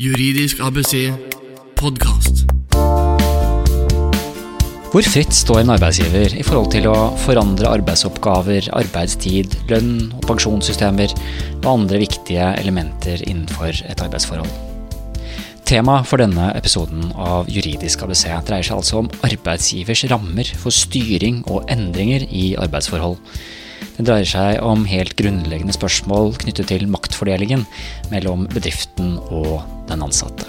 Juridisk ABC podkast. Hvor fritt står en arbeidsgiver i forhold til å forandre arbeidsoppgaver, arbeidstid, lønn og pensjonssystemer og andre viktige elementer innenfor et arbeidsforhold? Temaet for denne episoden av Juridisk ABC dreier seg altså om arbeidsgivers rammer for styring og endringer i arbeidsforhold. Det dreier seg om helt grunnleggende spørsmål knyttet til maktfordelingen mellom bedriften og den ansatte.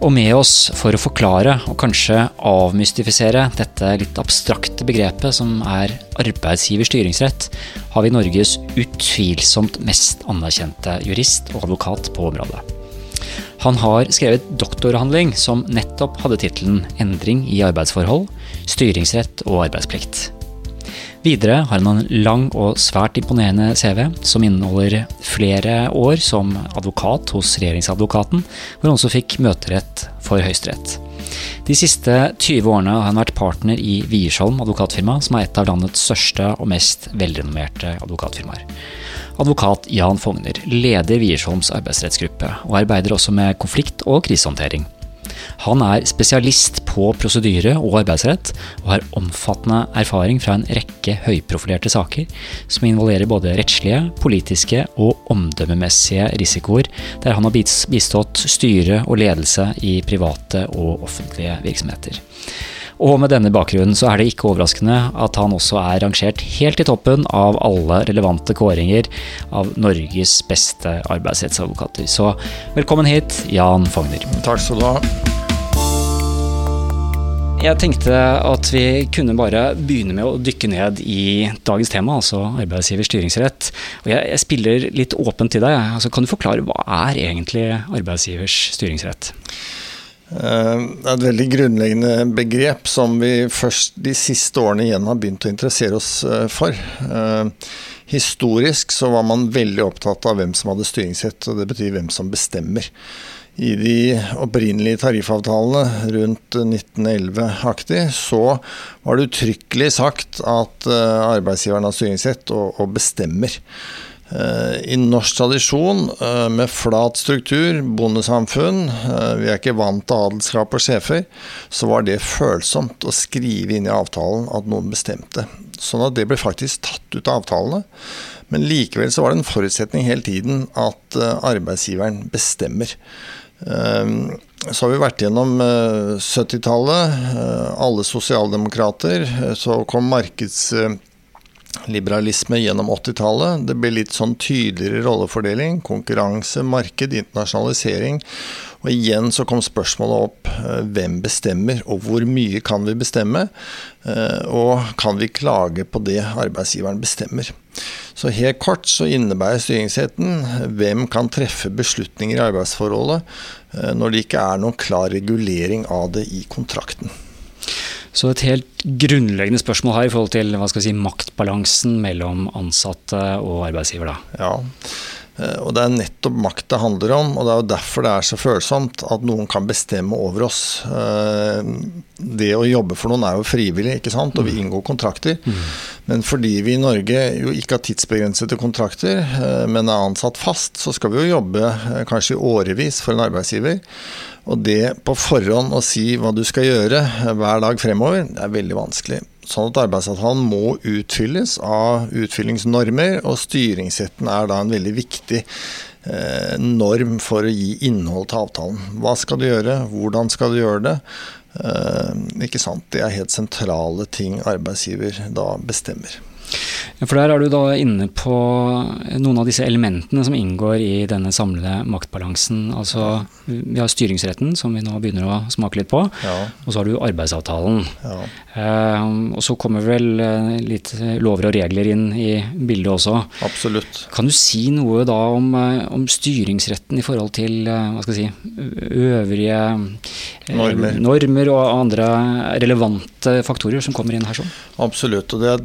Og med oss for å forklare og kanskje avmystifisere dette litt abstrakte begrepet som er arbeidsgivers styringsrett, har vi Norges utvilsomt mest anerkjente jurist og advokat på området. Han har skrevet doktoravhandling som nettopp hadde tittelen 'Endring i arbeidsforhold, styringsrett og arbeidsplikt'. Videre har han en lang og svært imponerende CV, som inneholder flere år som advokat hos regjeringsadvokaten, hvor han også fikk møterett for Høyesterett. De siste 20 årene har han vært partner i Wiersholm advokatfirma, som er et av landets største og mest velrenommerte advokatfirmaer. Advokat Jan Fogner leder Wiersholms arbeidsrettsgruppe, og arbeider også med konflikt- og krisehåndtering. Han er spesialist på prosedyre og arbeidsrett, og har omfattende erfaring fra en rekke høyprofilerte saker som involverer både rettslige, politiske og omdømmemessige risikoer, der han har bistått styre og ledelse i private og offentlige virksomheter. Og med denne bakgrunnen så er det ikke overraskende at han også er rangert helt i toppen av alle relevante kåringer av Norges beste arbeidsrettsadvokater. Så velkommen hit, Jan Fogner. Takk skal du ha. Jeg tenkte at vi kunne bare begynne med å dykke ned i dagens tema, altså arbeidsgivers styringsrett. Og jeg, jeg spiller litt åpent til deg. Altså, kan du forklare hva er egentlig arbeidsgivers styringsrett? Det er et veldig grunnleggende begrep som vi først de siste årene igjen har begynt å interessere oss eh, for. Eh, historisk så var man veldig opptatt av hvem som hadde styringsrett, og det betyr hvem som bestemmer i de opprinnelige tariffavtalene rundt 1911-aktig, så var det uttrykkelig sagt at eh, arbeidsgiveren har styringsrett og, og bestemmer. Eh, I norsk tradisjon, eh, med flat struktur, bondesamfunn, vi er ikke vant til adelskap og sjefer, så var det følsomt å skrive inn i avtalen at noen bestemte. Sånn at det ble faktisk tatt ut av avtalene. Men likevel så var det en forutsetning hele tiden at arbeidsgiveren bestemmer. Så har vi vært gjennom 70-tallet. Eh, eh, alle sosialdemokrater. Eh, så kom markedsliberalisme gjennom 80-tallet. Det ble litt sånn tydeligere rollefordeling. Konkurranse, marked, internasjonalisering. Og igjen så kom spørsmålet opp hvem bestemmer, og hvor mye kan vi bestemme? Og kan vi klage på det arbeidsgiveren bestemmer? Så helt kort så innebærer styringsretten hvem kan treffe beslutninger i arbeidsforholdet eh, når det ikke er noen klar regulering av det i kontrakten. Så et helt grunnleggende spørsmål her i forhold til hva skal si, maktbalansen mellom ansatte og arbeidsgiver. da. Ja, Eh, og Det er nettopp makt det handler om, og det er jo derfor det er så følsomt at noen kan bestemme over oss. Eh, det å jobbe for noen er jo frivillig, ikke sant? og vi mm. inngår kontrakter. Mm. Men fordi vi i Norge jo ikke har tidsbegrensede kontrakter, eh, men er ansatt fast, så skal vi jo jobbe kanskje i årevis for en arbeidsgiver. Og det på forhånd å si hva du skal gjøre hver dag fremover, det er veldig vanskelig. Sånn at arbeidsavtalen må utfylles av utfyllingsnormer, og styringsretten er da en veldig viktig eh, norm for å gi innhold til avtalen. Hva skal du gjøre, hvordan skal du gjøre det? Eh, ikke sant? Det er helt sentrale ting arbeidsgiver da bestemmer. For Der er du da inne på noen av disse elementene som inngår i denne samlede maktbalansen. Altså, Vi har styringsretten, som vi nå begynner å smake litt på. Ja. Og så har du arbeidsavtalen. Ja. Eh, og så kommer vel eh, litt lover og regler inn i bildet også. Absolutt. Kan du si noe da om, eh, om styringsretten i forhold til eh, hva skal jeg si, øvrige normer. normer og andre relevante faktorer som kommer inn her? sånn? Absolutt. og det er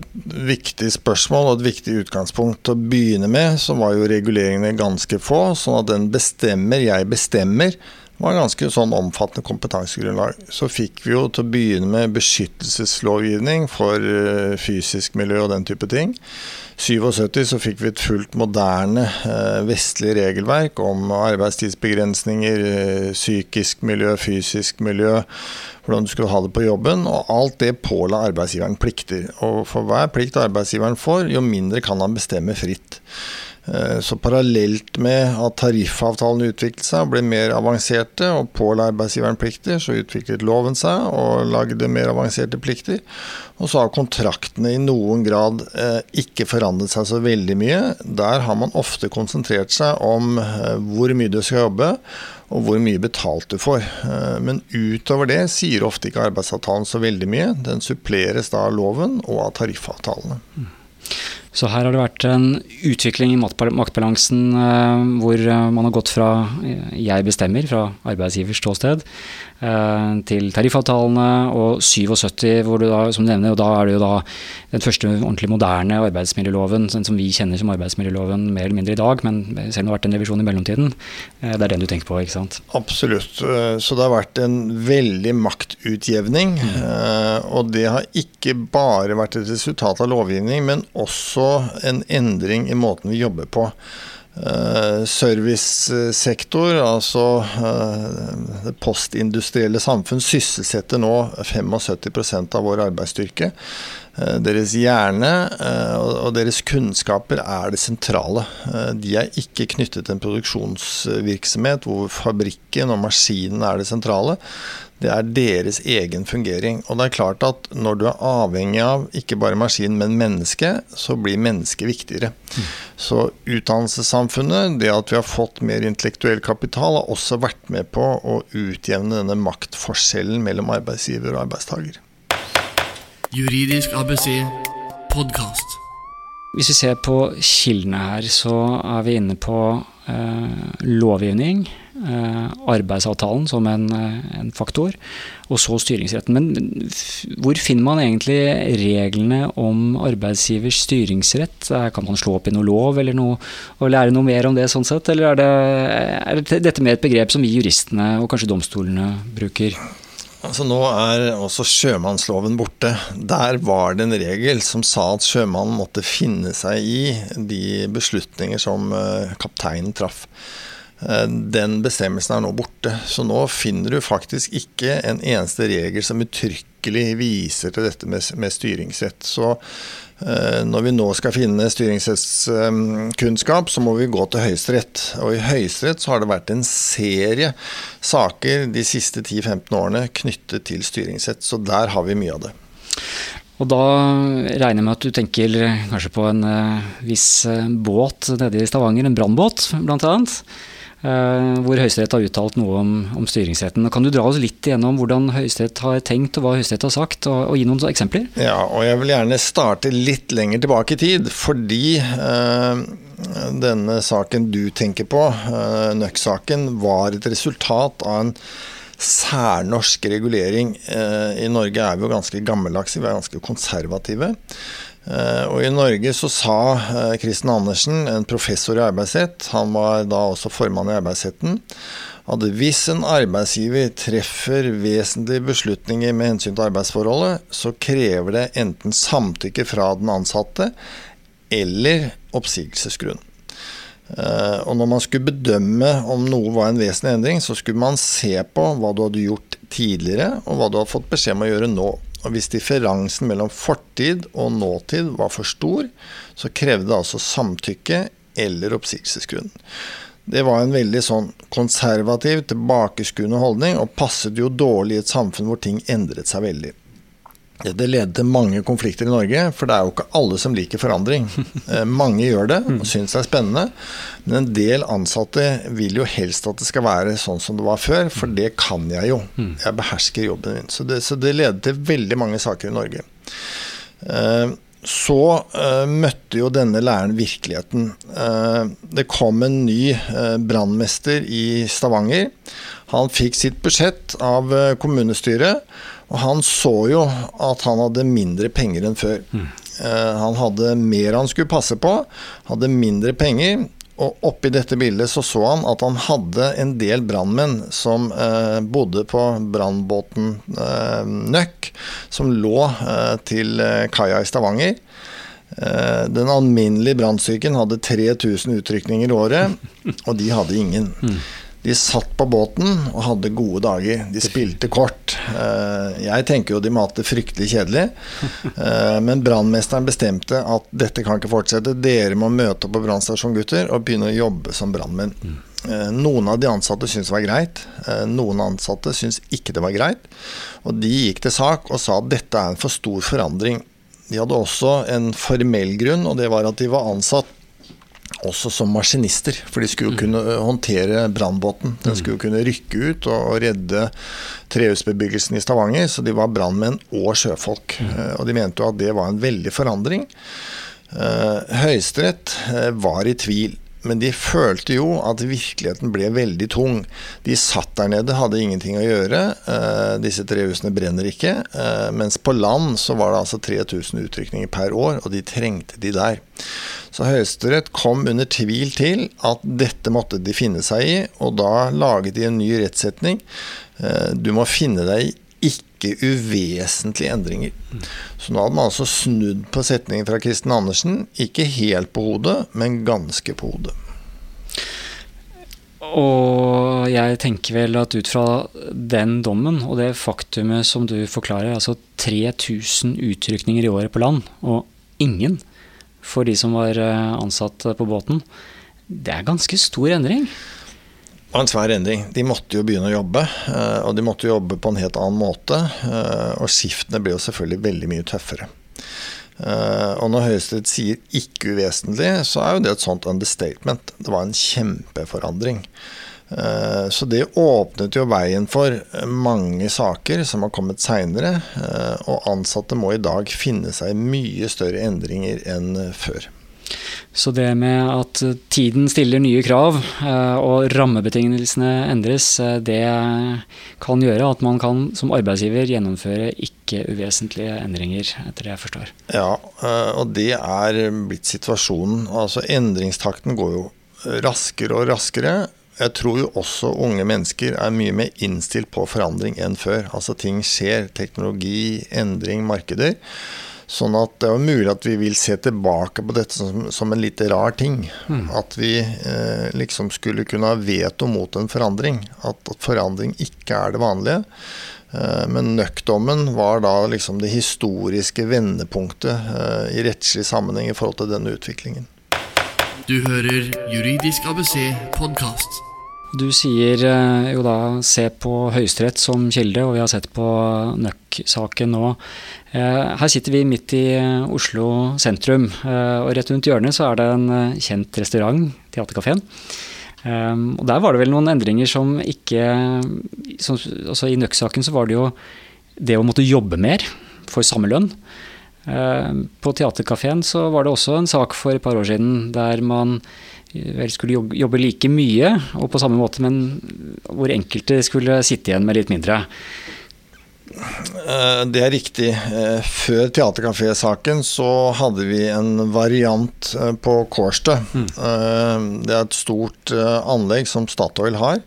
viktig viktig spørsmål og et viktig utgangspunkt å begynne med, så var jo reguleringene ganske få. Sånn at den bestemmer, jeg bestemmer, Det var ganske sånn omfattende kompetansegrunnlag. Så fikk vi jo til å begynne med beskyttelseslovgivning for eh, fysisk miljø og den type ting. 77 så fikk vi et fullt moderne eh, vestlig regelverk om arbeidstidsbegrensninger, eh, psykisk miljø, fysisk miljø, hvordan du skulle ha det på jobben. Og alt det påla arbeidsgiveren plikter. Og for hver plikt arbeidsgiveren får, jo mindre kan han bestemme fritt. Eh, så parallelt med at tariffavtalene utviklet seg og ble mer avanserte og påla arbeidsgiveren plikter, så utviklet loven seg og lagde mer avanserte plikter. Og så har kontraktene i noen grad eh, ikke forandret seg så veldig mye. Der har man ofte konsentrert seg om eh, hvor mye du skal jobbe og hvor mye betalt du får. Men utover det sier ofte ikke arbeidsavtalen så veldig mye. Den suppleres da av loven og av tariffavtalene. Så her har det vært en utvikling i maktbalansen eh, hvor eh, man har gått fra eh, jeg bestemmer, fra arbeidsgivers ståsted, til tariffavtalene og 77, hvor du da, som du nevner, og da er det jo da den første ordentlig moderne arbeidsmiljøloven, som vi kjenner som arbeidsmiljøloven mer eller mindre i dag, men selv om det har vært en revisjon i mellomtiden. Det er den du tenker på, ikke sant? Absolutt. Så det har vært en veldig maktutjevning. Mm. Og det har ikke bare vært et resultat av lovgivning, men også en endring i måten vi jobber på. Uh, servicesektor, altså uh, det postindustrielle samfunn, sysselsetter nå 75 av vår arbeidsstyrke. Uh, deres hjerne og deres kunnskaper er det sentrale. De er ikke knyttet til en produksjonsvirksomhet hvor fabrikken og maskinen er det sentrale. Det er deres egen fungering. Og det er klart at når du er avhengig av ikke bare maskin, men menneske, så blir mennesket viktigere. Mm. Så utdannelsessamfunnet, det at vi har fått mer intellektuell kapital, har også vært med på å utjevne denne maktforskjellen mellom arbeidsgiver og arbeidstaker. Juridisk ABC podkast. Hvis vi ser på kildene her, så er vi inne på eh, lovgivning arbeidsavtalen som en, eh, en, faktor, og så styringsretten. Men hvor finner man egentlig reglene om arbeidsgivers styringsrett? Kan man slå opp i noe lov eller noe, og lære noe mer om det sånn sett, eller er det, er dette med et begrep som vi juristene og kanskje domstolene bruker? Altså Nå er også sjømannsloven borte. Der var det en regel som sa at sjømannen måtte finne seg i de beslutninger som eh, kapteinen traff. Eh, den bestemmelsen er nå borte. Så nå finner du faktisk ikke en eneste regel som uttrykkelig viser til dette med, med styringsrett. Så eh, når vi nå skal finne styringsrettskunnskap, så må vi gå til Høyesterett. Og i Høyesterett så har det vært en serie saker de siste 10-15 årene knyttet til styringsrett. Så der har vi mye av det. Og da regner jeg med at du tenker kanskje på en uh, viss båt nede i Stavanger, en brannbåt bl.a. Eh, hvor Høyesterett har uttalt noe om, om, styringsretten. Kan du dra oss litt igjennom hvordan Høyesterett har tenkt og hva Høyesterett har sagt, og, og, gi noen eksempler? Ja, og jeg vil gjerne starte litt lenger tilbake i tid, fordi øh, denne saken du tenker på, øh, Nøkk-saken, var et resultat av en særnorsk regulering. I Norge er vi jo ganske gammeldagse, vi er ganske konservative. Eh, og I Norge så sa Kristen eh, Andersen, en professor i arbeidsrett, han var da også formann i arbeidsretten, at hvis en arbeidsgiver treffer vesentlige beslutninger med hensyn til arbeidsforholdet, så krever det enten samtykke fra den ansatte eller oppsigelsesgrunn. Eh, og når man skulle bedømme om noe var en vesentlig endring, så skulle man se på hva du hadde gjort tidligere, og hva du hadde fått beskjed om å gjøre nå. Og hvis differansen mellom fortid og nåtid var for stor, så krevde altså samtykke eller oppsigelsesgrunn. Det var en veldig sånn konservativ, tilbakeskuende holdning, og passet jo dårlig i et samfunn hvor ting endret seg veldig. Det leder til mange konflikter i Norge, for det er jo ikke alle som liker forandring. Eh, mange gjør det og syns det er spennende, men en del ansatte vil jo helst at det skal være sånn som det var før, for det kan jeg jo. Jeg behersker jobben min. Så det, så det leder til veldig mange saker i Norge. Så uh, møtte jo denne læreren virkeligheten. Uh, det kom en ny uh, brannmester i Stavanger. Han fikk sitt budsjett av kommunestyret. Og han så jo at han hadde mindre penger enn før. Mm. han hadde mer han skulle passe på, hadde mindre penger. Og oppi dette bildet så så han at han hadde en del brannmenn som eh, bodde på brannbåten eh, Nøkk, som lå eh, til eh, kaia i Stavanger. Eh, den alminnelige brannstyrken hadde 3000 utrykninger i året, og de hadde ingen. De satt på båten og hadde gode dager. De spilte kort. Eh, jeg tenker jo de det fryktelig kjedelig. Eh, men brannmesteren bestemte at dette kan ikke fortsette. Dere må møte opp på brannstasjon, gutter, og begynne å jobbe som brannmenn. Eh, Noen av de ansatte syntes det var greit. Noen ansatte syntes ikke det var greit. Og de gikk til sak og sa at dette er en for stor forandring. De hadde også en formell grunn, og det var at de var ansatt også som maskinister. For de skulle jo kunne håndtere brannbåten. Den skulle jo kunne rykke ut og redde trehusbebyggelsen i Stavanger. Så de var brannmenn og sjøfolk. Eh, Og de mente jo at det var en veldig forandring. Eh, Høyesterett eh, var i tvil. Men de følte jo at virkeligheten ble veldig tung. De satt der nede, hadde ingenting å gjøre. Eh, disse trehusene brenner ikke. Eh, mens på land så var det altså 3000 utrykninger per år, og de trengte de der. Så Høyesterett kom under tvil til at dette måtte de finne seg i, og da laget de en ny rettssetning. Eh, du må finne deg i ikke uvesentlige endringer. Så nå hadde man altså snudd på setningen fra Kristin Andersen. Ikke helt på hodet, men ganske på hodet. Og jeg tenker vel at ut fra den dommen og det faktumet som du forklarer, altså 3000 utrykninger i året på land, og ingen for de som var eh, ansatt på båten, det er ganske stor endring. Var en svær endring. De måtte jo begynne å jobbe, eh, og de måtte jobbe på en helt annen måte. eh, Og skiftene ble jo selvfølgelig veldig mye tøffere. Eh, Og når Høyesterett sier 'ikke uvesentlig', så er jo det et sånt understatement. Det var en kjempeforandring. Så det åpnet jo veien for mange saker som har kommet seinere, og ansatte må i dag finne seg mye større endringer enn før. Så det med at tiden stiller nye krav, eh, og rammebetingelsene endres, eh, det kan gjøre at man kan som arbeidsgiver gjennomføre ikke uvesentlige endringer, etter det jeg forstår. Ja, eh, og det er blitt situasjonen. Altså Endringstakten går jo raskere og raskere. Jeg tror jo også unge mennesker er mye mer innstilt på forandring enn før. Altså ting skjer. Teknologi, endring, markeder. Sånn at det er mulig at vi vil se tilbake på dette som, som en litt rar ting. At vi eh, liksom skulle kunne ha veto mot en forandring. At, at forandring ikke er det vanlige. Eh, Men nøkdommen var da liksom det historiske vendepunktet eh, i rettslig sammenheng i forhold til denne utviklingen. Du hører Juridisk ABC podkast. Du sier eh, jo da se på Høyesterett som kilde, og vi har sett på Nøkk-saken nå. Eh, Her sitter vi midt i eh, Oslo sentrum, og rett rundt hjørnet så er det en kjent restaurant, Theatercaféen. Um, og der var det vel noen endringer som ikke som, altså I Nøkk-saken så var det jo det å måtte jobbe mer for samme lønn. På Theatercaféen så var det også en sak for et par år siden der man vel skulle jobbe, like mye og på samme måte, men hvor enkelte skulle sitte igjen med litt mindre. Eh, Det er riktig. Eh, Før Theatercafé-saken så hadde vi en variant eh, på Kårstø. Mm. Det er et stort anlegg som Statoil har.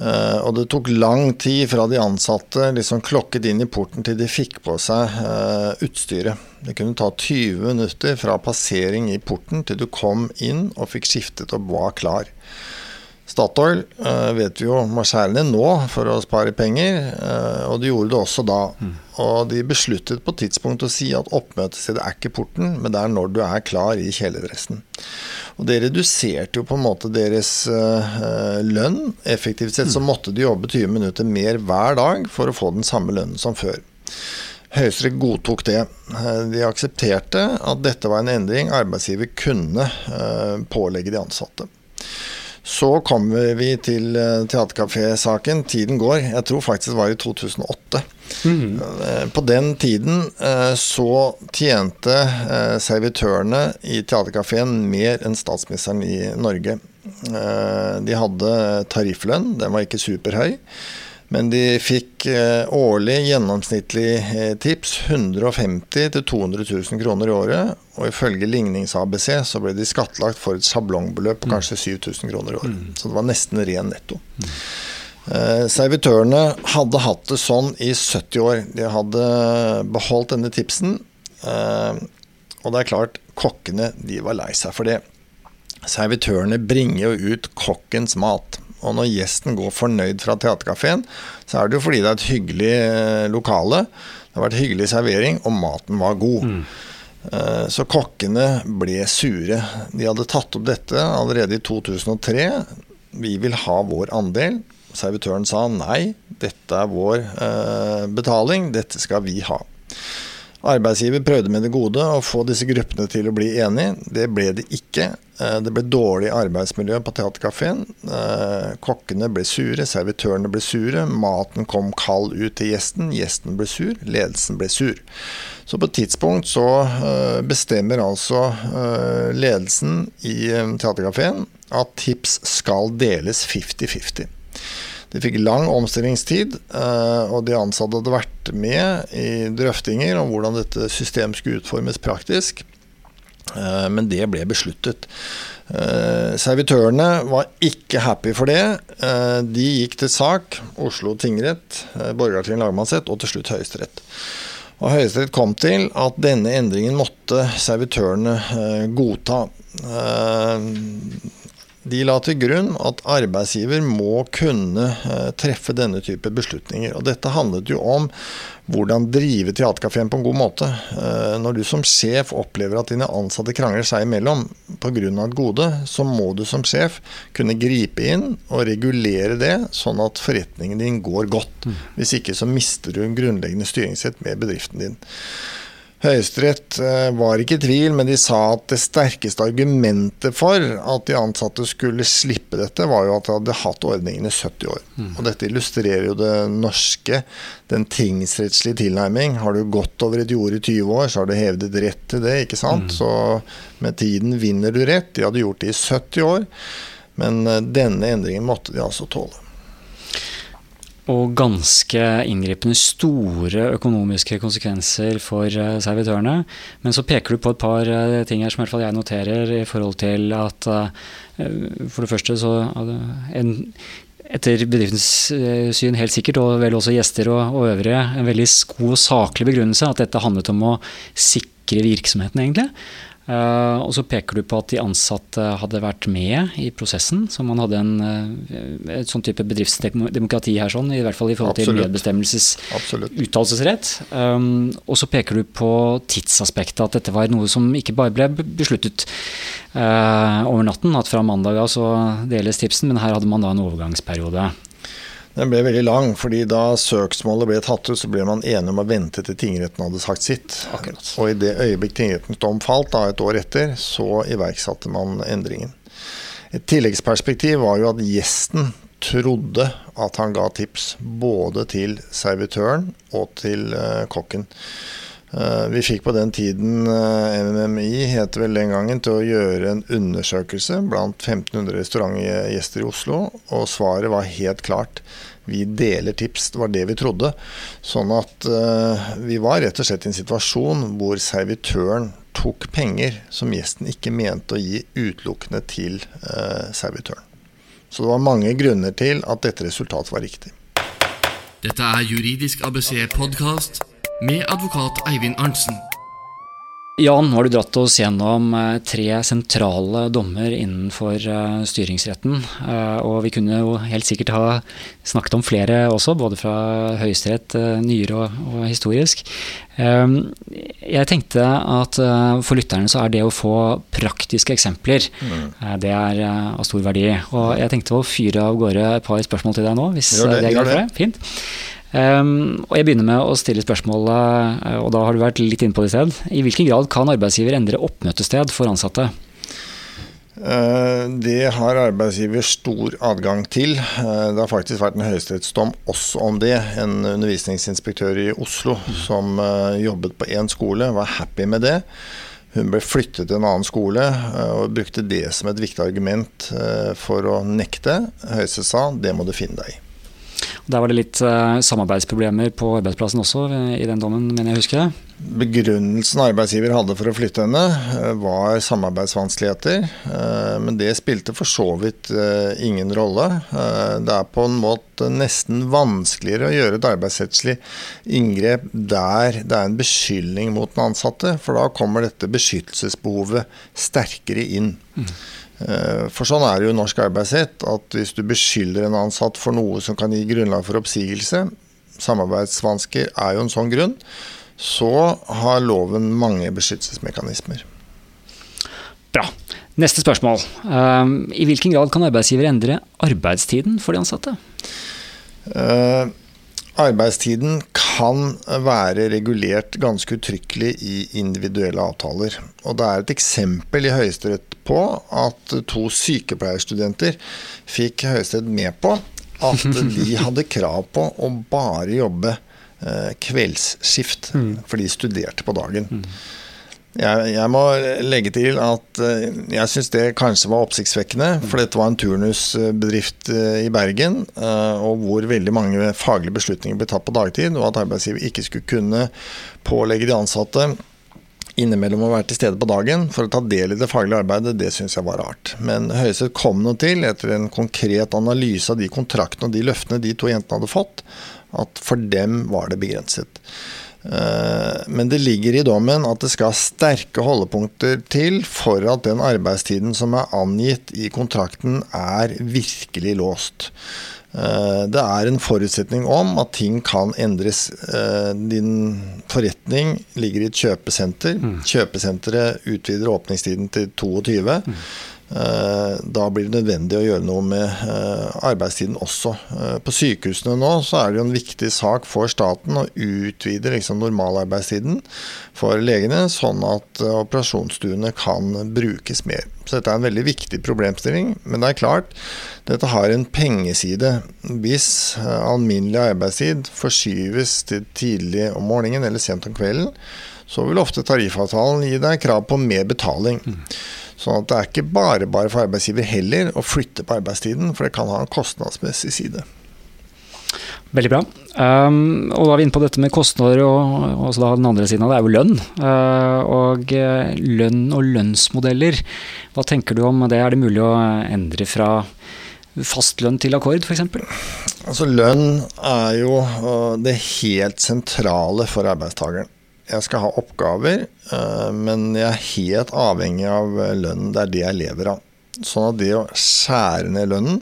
Eh, Og det tok lang tid fra de ansatte liksom klokket inn i porten til de fikk på seg eh, utstyret. Det kunne ta 20 minutter fra passering i porten til du kom inn og fikk skiftet og var klar. Statoil eh, vet vi jo skjære ned nå for å spare penger, eh, og de gjorde det også da. Og de besluttet på et tidspunkt å si at oppmøtestedet er ikke porten, men det er når du er klar i kjeledressen. Og det reduserte jo på en måte deres eh, lønn. Effektivt sett så måtte de jobbe 20 minutter mer hver dag for å få den samme lønnen som før. Høyesterett godtok det. De aksepterte at dette var en endring arbeidsgiver kunne pålegge de ansatte. Så kommer vi til eh, Theatercafé-saken. Tiden går. Jeg tror faktisk det var i 2008. Mm. På den tiden eh, så tjente eh, servitørene i Theatercaféen mer enn statsministeren i Norge. Eh, De hadde tarifflønn, den var ikke superhøy. Men de fikk eh, årlig gjennomsnittlig eh, tips 150 000-200 000 kroner i året. Og ifølge Lignings-ABC så ble de skattlagt for et sjablongbeløp på mm. kanskje 7000 kroner i året. Mm. Så det var nesten ren netto. Mm. Eh, servitørene hadde hatt det sånn i 70 år. De hadde beholdt denne tipsen. Eh, og det er klart, kokkene de var lei seg for det. Servitørene bringer jo ut kokkens mat. Og når gjesten går fornøyd fra teaterkafeen, så er det jo fordi det er et hyggelig eh, lokale. Det har vært hyggelig servering, og maten var god. Mm. Eh, så kokkene ble sure. De hadde tatt opp dette allerede i 2003. Vi vil ha vår andel. Servitøren sa nei, dette er vår eh, betaling, dette skal vi ha. Arbeidsgiver prøvde med det gode å få disse gruppene til å bli enige. Det ble det ikke. Eh, det ble dårlig arbeidsmiljø på teaterkafeen. Eh, kokkene ble sure, servitørene ble sure. Maten kom kald ut til gjesten. Gjesten ble sur, ledelsen ble sur. Så på et tidspunkt så eh, bestemmer altså ledelsen i teaterkafeen at tips skal deles 50-50. De fikk lang omstillingstid, og de ansatte hadde vært med i drøftinger om hvordan dette systemet skulle utformes praktisk. Eh, men det ble besluttet. Eh, servitørene var ikke happy for det. Eh, de gikk til sak. Oslo tingrett, Borgarting lagmannsrett og til slutt Høyesterett. Og Høyesterett kom til at denne endringen måtte servitørene godta. De la til grunn at arbeidsgiver må kunne eh, treffe denne type beslutninger. Og dette handlet jo om hvordan drive teaterkafeen på en god måte. Eh, når du som sjef opplever at dine ansatte krangler seg imellom pga. et gode, så må du som sjef kunne gripe inn og regulere det, sånn at forretningen din går godt. Mm. Hvis ikke så mister du en grunnleggende styringssett med bedriften din. Høyesterett eh, var ikke i tvil, men de sa at det sterkeste argumentet for at de ansatte skulle slippe dette, var jo at de hadde hatt ordningen i 70 år. Mm. Og dette illustrerer jo det norske, den tingsrettslige tilnærming. Har du gått over et jord i 20 år, så har du hevdet rett til det, ikke sant. Mm. Så med tiden vinner du rett. De hadde gjort det i 70 år, men eh, denne endringen måtte de altså tåle og ganske inngripende store økonomiske konsekvenser for uh, servitørene. Men så peker du på et par uh, ting her som i hvert fall jeg noterer i forhold til at uh, for det første så en, etter bedriftens syn helt sikkert, og vel også gjester og, og øvrige, en veldig god og saklig begrunnelse at dette handlet om å sikre virksomheten, egentlig. Uh, og så peker du på at de ansatte hadde vært med i prosessen. Så man hadde en, uh, et sånn type bedriftsdemokrati her, sånn, i hvert fall i forhold til medbestemmelses uttalelsesrett. Um, og så peker du på tidsaspektet, at dette var noe som ikke bare ble besluttet uh, over natten, at fra mandag av så deles tipsen, men her hadde man da en overgangsperiode. Den ble veldig lang, fordi da søksmålet ble tatt ut, så ble man enig om å vente til tingretten hadde sagt sitt. Akkurat. Og i det øyeblikk tingrettens dom falt, da et år etter, så iverksatte man endringen. Et tilleggsperspektiv var jo at gjesten trodde at han ga tips både til servitøren og til uh, kokken. Uh, vi fikk på den tiden eh, MMI, het vel den gangen, til å gjøre en undersøkelse blant 1500 restaurantgjester i Oslo, og svaret var helt klart. Vi deler tips, det var det vi trodde. Sånn at uh, vi var rett og slett i en situasjon hvor servitøren tok penger som gjesten ikke mente å gi utelukkende til servitøren. Så det var mange grunner til at dette resultatet var riktig. Dette er Juridisk ABC podkast med advokat Eivind Arntzen. Jan, nå har du dratt oss gjennom eh, tre sentrale dommer innenfor eh, styringsretten. Eh, og vi kunne jo helt sikkert ha snakket om flere også, både fra Høyesterett, nyere og, og, historisk. Jeg tenkte at for lytterne så er det å få praktiske eksempler, mm. det er av stor verdi. Og jeg tenkte å fyre av gårde et par spørsmål til deg nå, hvis det, det er greit for deg. Fint. Um, og Jeg begynner med å stille spørsmålet, eh, og da har du vært litt inne på det i sted. I hvilken grad kan arbeidsgiver endre oppmøtested for ansatte? Uh, det har arbeidsgiver stor adgang til. Uh, det har faktisk vært en høyesterettsdom også om det. En undervisningsinspektør i Oslo som jobbet på én skole, var happy med det. Hun ble flyttet til en annen skole og brukte det som et viktig argument for å nekte. Høyesterett sa det må du finne deg i. Der var det litt uh, samarbeidsproblemer på arbeidsplassen også uh, i den dommen, mener jeg husker. Begrunnelsen arbeidsgiver hadde for å flytte henne, var samarbeidsvanskeligheter. Men det spilte for så vidt ingen rolle. Det er på en måte nesten vanskeligere å gjøre et arbeidsrettslig inngrep der det er en beskyldning mot den ansatte, for da kommer dette beskyttelsesbehovet sterkere inn. Mm. Eh, for sånn er det jo norsk arbeidsrett, at hvis du beskylder en ansatt for noe som kan gi grunnlag for oppsigelse, samarbeidsvansker er jo en sånn grunn, så har loven mange beskyttelsesmekanismer. Bra. Neste spørsmål. Eh, I hvilken grad kan arbeidsgiver endre arbeidstiden for de ansatte? Uh, Arbeidstiden kan være regulert ganske uttrykkelig i individuelle avtaler. Og det er et eksempel i Høyesterett på at to sykepleierstudenter fikk Høyesterett med på at de hadde krav på å bare jobbe eh, kveldsskift, mm. for de studerte på dagen. Jeg, jeg, må legge til at uh, jeg syns det kanskje var oppsiktsvekkende. For dette var en turnusbedrift uh, i Bergen, uh, og hvor veldig mange faglige beslutninger ble tatt på dagtid, og at arbeidsgiver ikke skulle kunne pålegge de ansatte innimellom å være til stede på dagen for å ta del i det faglige arbeidet, det syns jeg var rart. Men Høyesterett kom nå til, etter en konkret analyse av de kontraktene og de løftene de to jentene hadde fått, at for dem var det begrenset. Eh, men det ligger i dommen at det skal sterke holdepunkter til for at den arbeidstiden som er angitt i kontrakten, er virkelig låst. Eh, det er en forutsetning om at ting kan endres. Eh, din forretning ligger i et kjøpesenter. Mm. Kjøpesenteret utvider åpningstiden til 22. Eh, da blir det nødvendig å gjøre noe med eh, arbeidstiden også. Eh, på sykehusene nå så er det jo en viktig sak for staten å utvide liksom normalarbeidstiden for legene, sånn at operasjonsstuene kan brukes mer. Så dette er en veldig viktig problemstilling. Men det er klart, dette har en pengeside. Hvis alminnelig arbeidstid forskyves til tidlig om morgenen eller sent om kvelden, så vil ofte tariffavtalen gi deg krav på mer betaling. Sånn at det er ikke bare bare for arbeidsgiver heller å flytte på arbeidstiden, for det kan ha en kostnadsmessig side. Veldig bra. Um, og da er vi inne på dette med kostnader, og så da den andre siden av det er jo lønn. Uh, og uh, lønn og lønnsmodeller, hva tenker du om det? Er det mulig å endre fra fastlønn til akkord, f.eks.? Altså, lønn er jo uh, det helt sentrale for arbeidstakeren jeg skal ha oppgaver, eh, men jeg er helt avhengig av lønnen. Det er det jeg lever av. Sånn at det å skjære ned lønnen,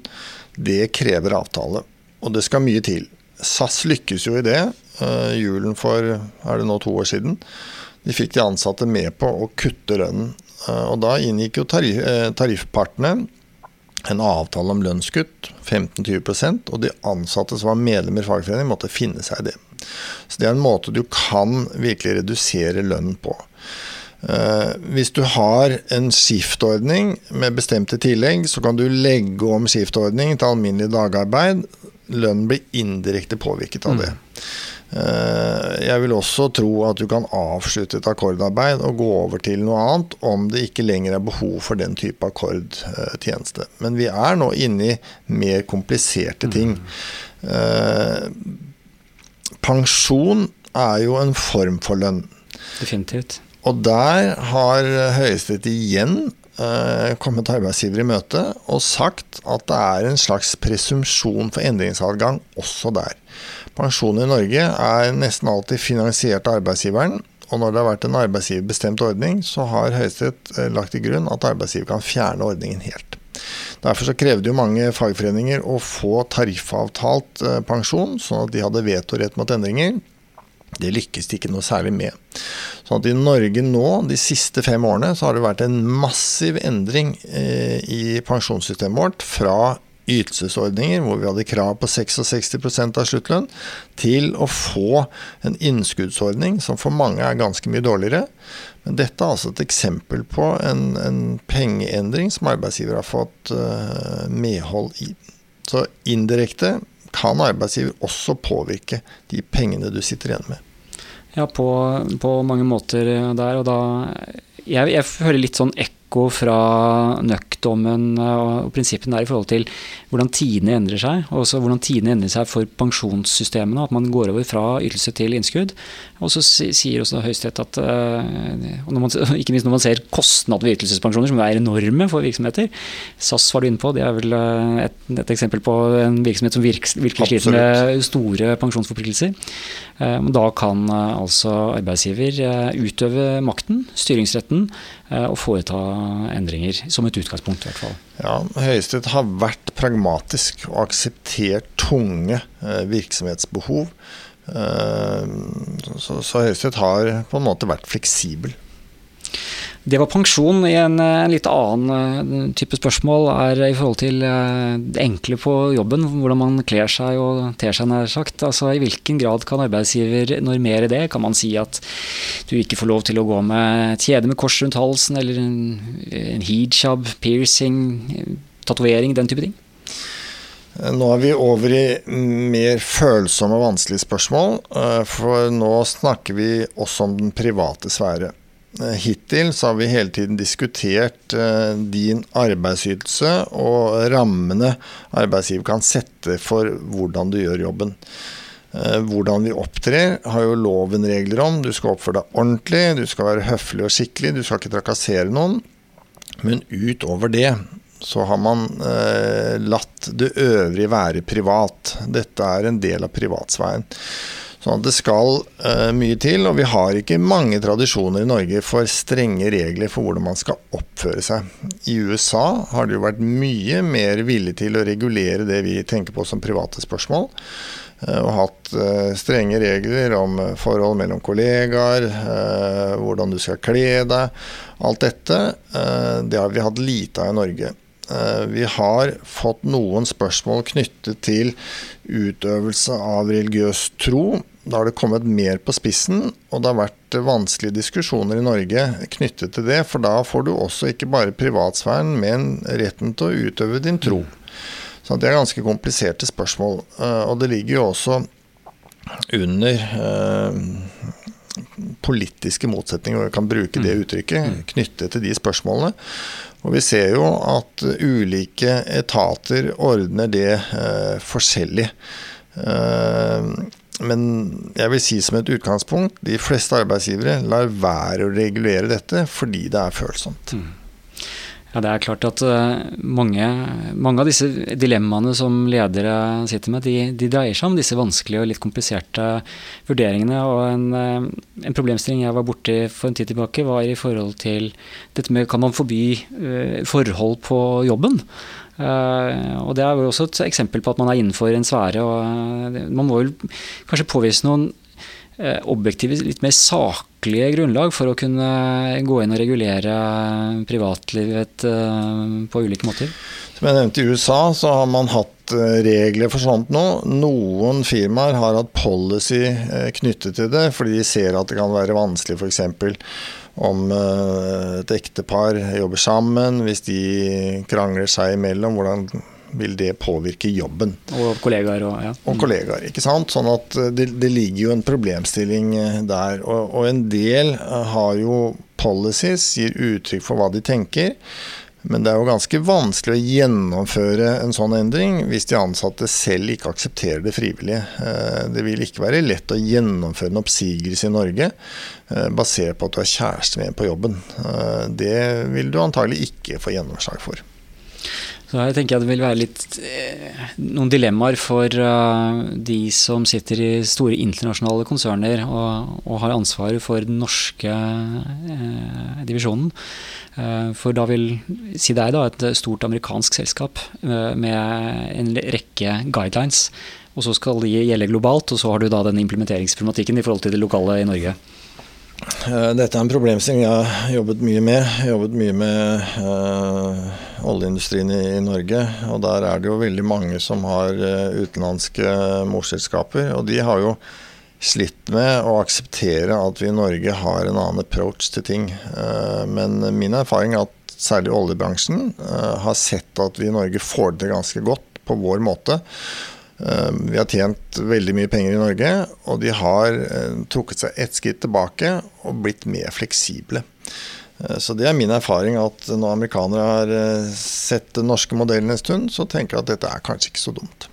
det krever avtale. Og det skal mye til. SAS lykkes jo i det. Eh, julen for er det nå to år siden. De fikk de ansatte med på å kutte lønnen. Eh, og da inngikk jo tariffpartene en avtale om lønnskutt, 15-20 og de ansatte som var medlemmer i fagforeningen, måtte finne seg i det. Så det er en måte du kan virkelig redusere lønnen på. Uh, hvis du har en skiftordning med bestemte tillegg, så kan du legge om skiftordning til alminnelig dagarbeid. Lønnen blir indirekte påvirket av det. Mm. Uh, jeg vil også tro at du kan avslutte et akkordarbeid og gå over til noe annet om det ikke lenger er behov for den type akkordtjeneste. Men vi er nå inne i mer kompliserte ting. Pensjon er jo en form for lønn. Definitivt. Og der har Høyesterett igjen eh, kommet arbeidsgiver i møte og sagt at det er en slags presumpsjon for endringsadgang også der. Pensjon i Norge er nesten alltid finansiert av arbeidsgiveren. Og når det har vært en arbeidsgiverbestemt ordning, så har Høyesterett eh, lagt til grunn at arbeidsgiver kan fjerne ordningen helt. Derfor så krevde jo mange fagforeninger å få tariffavtalt eh, pensjon, sånn at de hadde vetorett mot endringer. Det lykkes de ikke noe særlig med. Sånn at I Norge nå, de siste fem årene, så har det vært en massiv endring eh, i pensjonssystemet vårt. Fra ytelsesordninger, hvor vi hadde krav på 66% av sluttlønn, til å få en innskuddsordning som for mange er ganske mye dårligere. Men dette er altså et eksempel på en, en pengeendring som arbeidsgiver har fått uh, medhold i. Så indirekte kan arbeidsgiver også påvirke de pengene du sitter igjen med. Ja, på, på mange måter der. Og da jeg, jeg hører litt sånn ekko ekko fra nøkdommen og prinsippene der i forhold til hvordan tidene endrer seg, og også hvordan tidene endrer seg for pensjonssystemene. At man går over fra ytelse til innskudd. Og så sier også Høyesterett at man, ikke minst når man ser kostnad ved ytelsespensjoner, som er enorme for virksomheter. SAS var du inne på, det er vel et, et eksempel på en virksomhet som virk, virkelig sliter med store pensjonsforpliktelser. Da kan altså arbeidsgiver utøve makten, styringsretten, og foreta endringer. Som et utgangspunkt, i hvert fall. Ja, Høyesterett har vært pragmatisk og akseptert tunge virksomhetsbehov. Så, så Høyesterett har på en måte vært fleksibel. Det var pensjon. I en, en litt annen type spørsmål er i forhold til det enkle på jobben. Hvordan man kler seg og ter seg, nær sagt. Altså, I hvilken grad kan arbeidsgiver normere det? Kan man si at du ikke får lov til å gå med et kjede med kors rundt halsen, eller en, en hijab, piercing, tatovering, den type ting? Nå er vi over i mer følsomme og vanskelige spørsmål. For nå snakker vi også om den private sfære. Hittil så har vi hele tiden diskutert din arbeidsytelse og rammene arbeidsgiver kan sette for hvordan du gjør jobben. Hvordan vi opptrer har jo loven regler om. Du skal oppføre deg ordentlig, du skal være høflig og skikkelig, du skal ikke trakassere noen. Men utover det så har man eh, latt det øvrige være privat. Dette er en del av privatsfæren. Sånn at det skal uh, mye til, og vi har ikke mange tradisjoner i Norge for strenge regler for hvordan man skal oppføre seg. I USA har det jo vært mye mer villig til å regulere det vi tenker på som private spørsmål. Uh, og hatt uh, strenge regler om forhold mellom kollegaer, hvordan du skal kle deg. Alt dette det har vi hatt lite av i Norge. Vi har fått noen spørsmål knyttet til utøvelse av religiøs tro. Da har det kommet mer på spissen, og det har vært vanskelige diskusjoner i Norge knyttet til det. For da får du også ikke bare privatsfæren, men retten til å utøve din tro. Så det er ganske kompliserte spørsmål. Og det ligger jo også under politiske motsetninger, og jeg kan bruke det uttrykket, knyttet til de spørsmålene. Og vi ser jo at ulike etater ordner det eh, forskjellig. Eh, men jeg vil si som et utgangspunkt, de fleste arbeidsgivere lar være å regulere dette fordi det er følsomt. Mm. Ja, Det er klart at mange, mange, av disse dilemmaene som ledere sitter med, de, de, dreier seg om disse vanskelige og litt kompliserte vurderingene. og En, en problemstilling jeg var borti for en tid tilbake, var i forhold til dette med kan man forby uh, forhold på jobben. Uh, og Det er jo også et eksempel på at man er innenfor en sfære. og Man må vel kanskje påvise noen objektive, litt mer saklige grunnlag for å kunne gå inn og regulere privatlivet på ulike måter? Som jeg nevnte, i USA så har man hatt regler for sånt nå. Noen firmaer har hatt policy knyttet til det, fordi de ser at det kan være vanskelig f.eks. om et ektepar jobber sammen, hvis de krangler seg imellom. hvordan vil det påvirke jobben. Og kollegaer. Og, ja. og kollegaer, ikke sant? Sånn at det, det ligger jo en problemstilling der. Og, og, en del har jo policies, gir uttrykk for hva de tenker. Men det er jo ganske vanskelig å gjennomføre en sånn endring hvis de ansatte selv ikke aksepterer det frivillige. Det vil ikke være lett å gjennomføre en oppsigelse i Norge basert på at du har kjæreste med på jobben. Det vil du antagelig ikke få gjennomslag for. Så her tenker jeg det vil være litt eh, noen dilemmaer for uh, de som sitter i store internasjonale konserner og, og har ansvaret for den norske eh, divisjonen. Uh, for da vil si deg da et stort amerikansk selskap med en rekke guidelines. Og så skal de gjelde globalt, og så har du da den implementeringsproblematikken i forhold til det lokale i Norge. Dette er en problemstilling jeg har jobbet mye med. Jeg har jobbet mye med uh, oljeindustrien i, i, Norge. Og der er det jo veldig mange som har uh, utenlandske morselskaper. Og de har jo slitt med å akseptere at vi i Norge har en annen approach til ting. Men min erfaring er at særlig oljebransjen har sett at vi i Norge får det ganske godt på vår måte. Vi har tjent veldig mye penger i Norge, og de har trukket seg ett skritt tilbake og blitt mer fleksible. Eh, så det er min erfaring at når amerikanere har eh, sett den norske modellen en stund, så tenker jeg at dette er kanskje ikke så dumt.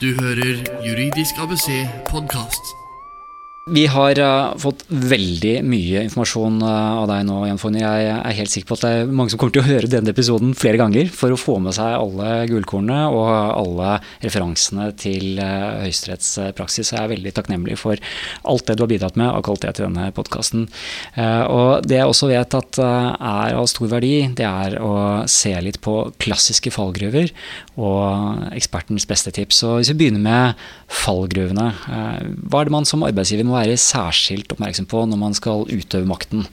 Du hører Juridisk ABC podkast. Vi har uh, fått veldig mye informasjon uh, av deg nå, Jan Fonny. Jeg er helt sikker på at det er mange som kommer til å høre denne episoden flere ganger for å få med seg alle gullkornene og alle referansene til uh, Høyesteretts praksis. Jeg er veldig takknemlig for alt det du har bidratt med av kvalitet i denne podkasten. og det jeg også vet at er av stor verdi, det er å se litt på klassiske fallgruver og ekspertens beste tips. Så hvis vi begynner med fallgruvene, hva er det man som arbeidsgiver må være særskilt oppmerksom på når man skal utøve makten?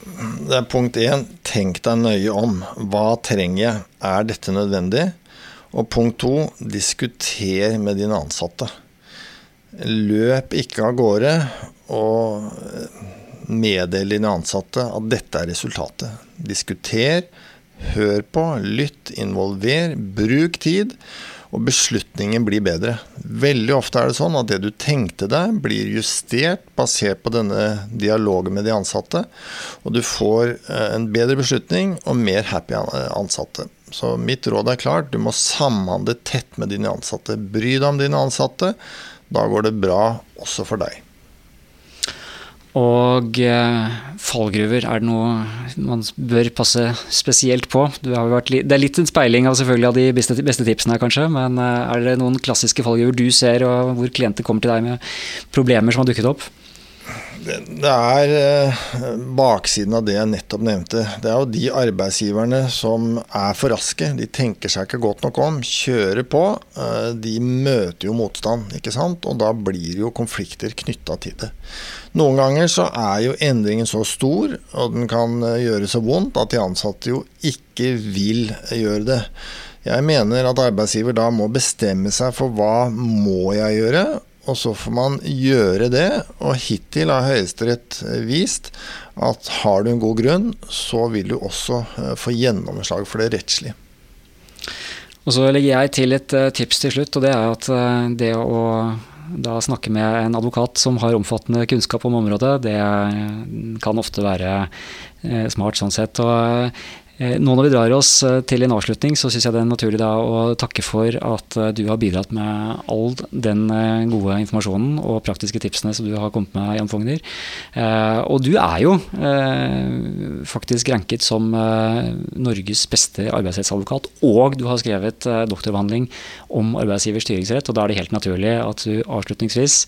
Det er punkt én, tenk deg nøye om. Hva trenger jeg? Er dette nødvendig? Og punkt to, diskuter med dine ansatte. Løp ikke av gårde og meddel dine ansatte at dette er resultatet. Diskuter, hør på, lytt, involver, bruk tid og beslutningen blir bedre. Veldig ofte er det sånn at det du tenkte deg, blir justert basert på denne dialogen med de ansatte, og du får eh, en bedre beslutning og mer happy ansatte. Så mitt råd er klart, du må samhandle tett med dine ansatte. Bry deg om dine ansatte. Da går det bra også for deg. Og eh, fallgruver, er det noe man bør passe spesielt på? det er litt en speiling av selvfølgelig av de beste, beste tipsene, kanskje. Men eh, er det noen klassiske fallgruver du ser, og hvor klienter kommer til deg med problemer som har dukket opp? Det, det er eh, baksiden av det jeg nettopp nevnte. Det er jo de arbeidsgiverne som er for raske. De tenker seg ikke godt nok om. Kjører på. Eh, de møter jo motstand, ikke sant. Og da blir det jo konflikter knytta til det. Noen ganger så er jo endringen så stor, og den kan eh, gjøre så vondt, at de ansatte jo ikke vil gjøre det. Jeg mener at arbeidsgiver da må bestemme seg for hva må jeg gjøre, og så får man gjøre det. Og hittil har Høyesterett vist at har du en god grunn, så vil du også eh, få gjennomslag for det rettslige. Og så legger jeg til et eh, tips til slutt, og det er at eh, det å da snakke med en advokat som har omfattende kunnskap om området, det kan ofte være smart sånn sett. Og Eh, nå når vi drar oss eh, til en avslutning, så syns jeg det er naturlig da å takke for at eh, du har bidratt med all den gode informasjonen og praktiske tipsene som du har kommet med, Jan Fogner. Og du er jo faktisk ranket som Norges beste arbeidsrettsadvokat, og du har skrevet doktorbehandling om arbeidsgivers styringsrett, og da er det helt naturlig at du avslutningsvis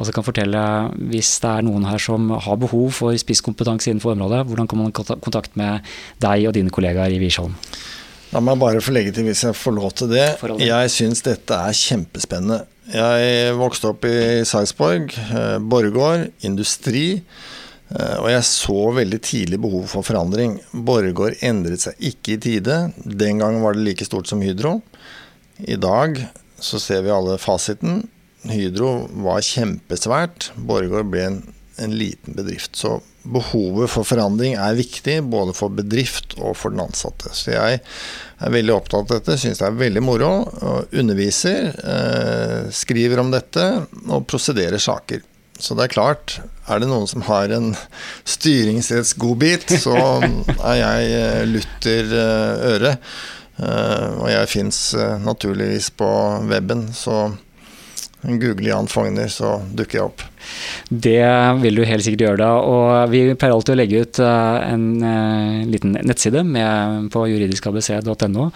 også kan fortelle, hvis det er noen her som har behov for spisskompetanse innenfor området, hvordan kan man kontakt med deg og dine kollegaer i Wiersholm? La meg bare få legge til, hvis jeg får lov til det. Jeg syns dette er kjempespennende. Jeg vokste opp i Sarpsborg, eh, Borregaard, industri. Eh, og jeg så veldig tidlig behov for forandring. Borregaard endret seg ikke i tide. Den gangen var det like stort som Hydro. I dag så ser vi alle fasiten. Hydro var kjempesvært. Borregaard ble en, en liten bedrift. Så behovet for forandring er viktig, både for bedrift og for den ansatte. Så jeg er veldig opptatt av dette, syns det er veldig moro. Underviser, eh, skriver om dette og prosederer saker. Så det er klart, er det noen som har en styringsrettsgodbit, så er jeg eh, lutter eh, øre. Og jeg fins naturligvis på weben, så Google Jan Fogner, så dukker jeg opp. Det vil du helt sikkert gjøre da. Og vi pleier alltid å legge ut eh, en uh, liten nettside med, på juridiskabc.no.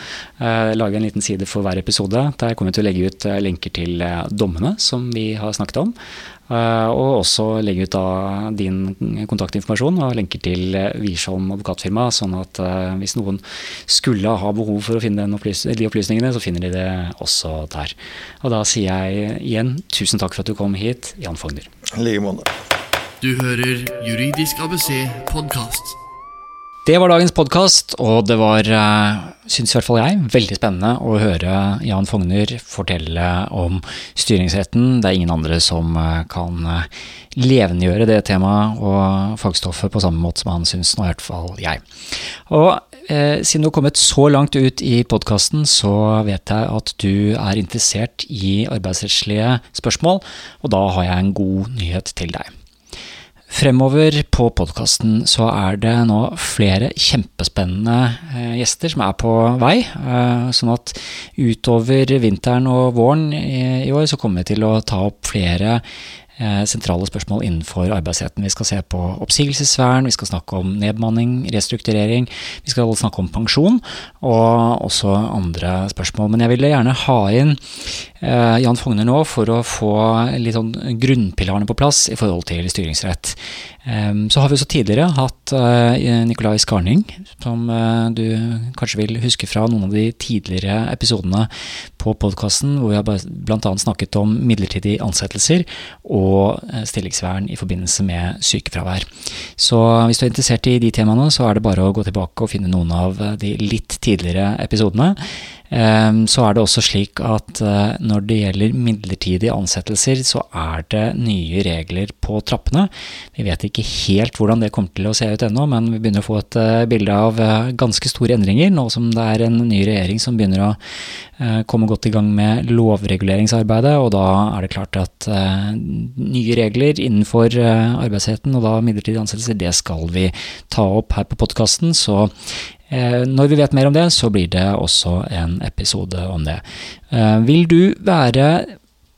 Uh, lage en liten side for hver episode. Der kommer vi til å legge ut lenker til dommene som vi har snakket om. Eh, og også legge ut da din kontaktinformasjon og lenker til Wiersholm advokatfirma, sånn at eh, hvis noen skulle ha behov for å finne opplys de opplysningene, så finner de det også der. Og da sier jeg igjen tusen takk for at du kom hit, Jan Fogner. I like måte. Du hører Juridisk ABC podkast. Det var dagens podkast, og det var, eh, syns i hvert fall jeg, veldig spennende å høre Jan Fogner fortelle om styringsretten. Det er ingen andre som eh, kan eh, levendegjøre det temaet og fagstoffet på samme måte som han syns, nå i hvert fall jeg. Og eh, siden du har kommet så langt ut i podkasten, så vet jeg at du er interessert i arbeidsrettslige spørsmål, og da har jeg en god nyhet til deg. Fremover på podkasten så er det nå flere kjempespennende eh, gjester som er på vei. Eh, sånn at utover vinteren og våren i år så kommer vi til å ta opp flere Eh, sentrale spørsmål innenfor arbeidsretten. Vi skal se på oppsigelsesvern, vi skal snakke om nedbemanning, restrukturering, vi skal snakke om pensjon og også andre spørsmål. Men jeg ville gjerne ha inn Jan Fogner nå for å få litt sånn grunnpilarene på plass i forhold til styringsrett. Så har vi også tidligere hatt eh, Nicolai Skarning, som eh, du kanskje vil huske fra noen av de tidligere episodene på podkasten, hvor vi har bl.a. snakket om midlertidige ansettelser og eh, stillingsvern i forbindelse med sykefravær. Så hvis du er interessert i de temaene, så er det bare å gå tilbake og finne noen av de litt tidligere episodene. Ehm, så er det også slik at eh, når det gjelder midlertidige ansettelser, så er det nye regler på trappene. Vi vet ikke helt hvordan det kommer til å se ut ennå, men vi begynner å få et eh, bilde av eh, ganske store endringer, nå som det er en ny regjering som begynner å komme godt i gang med lovreguleringsarbeidet. Og da er det klart at nye regler innenfor arbeidsretten, og da midlertidige ansettelser, det skal vi ta opp her på podkasten. Så når vi vet mer om det, så blir det også en episode om det. Eh, vil du være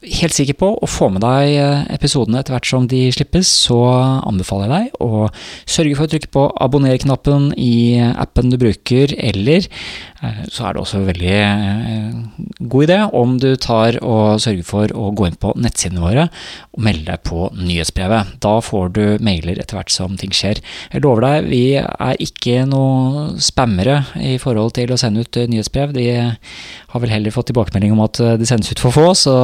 helt sikker på å få med deg eh, episodene etter hvert som de slippes, så anbefaler jeg deg å sørge for å trykke på abonner-knappen i appen du bruker, eller eh, så er det også en veldig eh, god idé om du tar og sørger for å gå inn på nettsidene våre og melde deg på nyhetsbrevet. Da får du mailer etter hvert som ting skjer. Jeg lover deg, vi er ikke noe spammere i forhold til å sende ut nyhetsbrev. De har vel heller fått tilbakemelding om at det sendes ut for få, så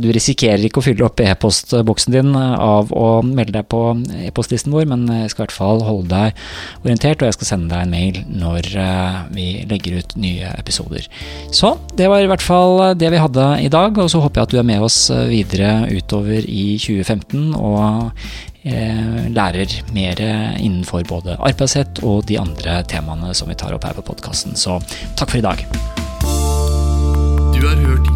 du risikerer ikke å fylle opp e-postboksen din av å melde deg på e-postlisten vår, men jeg skal i hvert fall holde deg orientert, og jeg skal sende deg en mail når eh, vi legger ut nye episoder. Så det var i hvert fall det vi hadde i dag, og så håper jeg at du er med oss videre utover i 2015 og eh, lærer mer innenfor både arbeidsrett og de andre temaene som vi tar opp her på podkasten. Så takk for i dag. Du har hørt